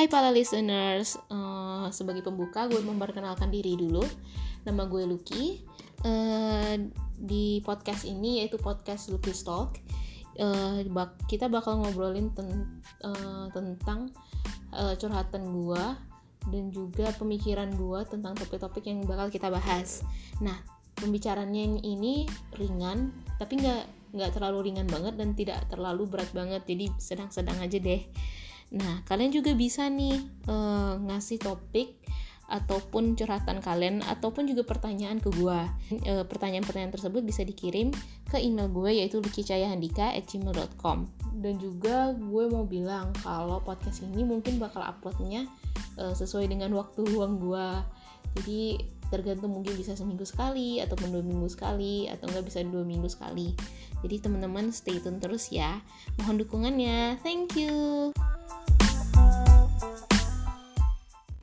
Hai para listeners, uh, sebagai pembuka gue memperkenalkan diri dulu. Nama gue Lucky. Uh, di podcast ini yaitu podcast Lucky Talk. Uh, bak kita bakal ngobrolin ten uh, tentang uh, curhatan gue dan juga pemikiran gue tentang topik-topik yang bakal kita bahas. Nah, pembicaranya ini ringan, tapi nggak nggak terlalu ringan banget dan tidak terlalu berat banget. Jadi sedang-sedang aja deh. Nah, kalian juga bisa nih uh, ngasih topik ataupun curhatan kalian ataupun juga pertanyaan ke gue. E, pertanyaan-pertanyaan tersebut bisa dikirim ke email gue yaitu lukicayahandika@gmail.com. Dan juga gue mau bilang kalau podcast ini mungkin bakal uploadnya e, sesuai dengan waktu luang gue. Jadi tergantung mungkin bisa seminggu sekali ataupun dua minggu sekali atau enggak bisa dua minggu sekali. Jadi teman-teman stay tune terus ya. Mohon dukungannya. Thank you.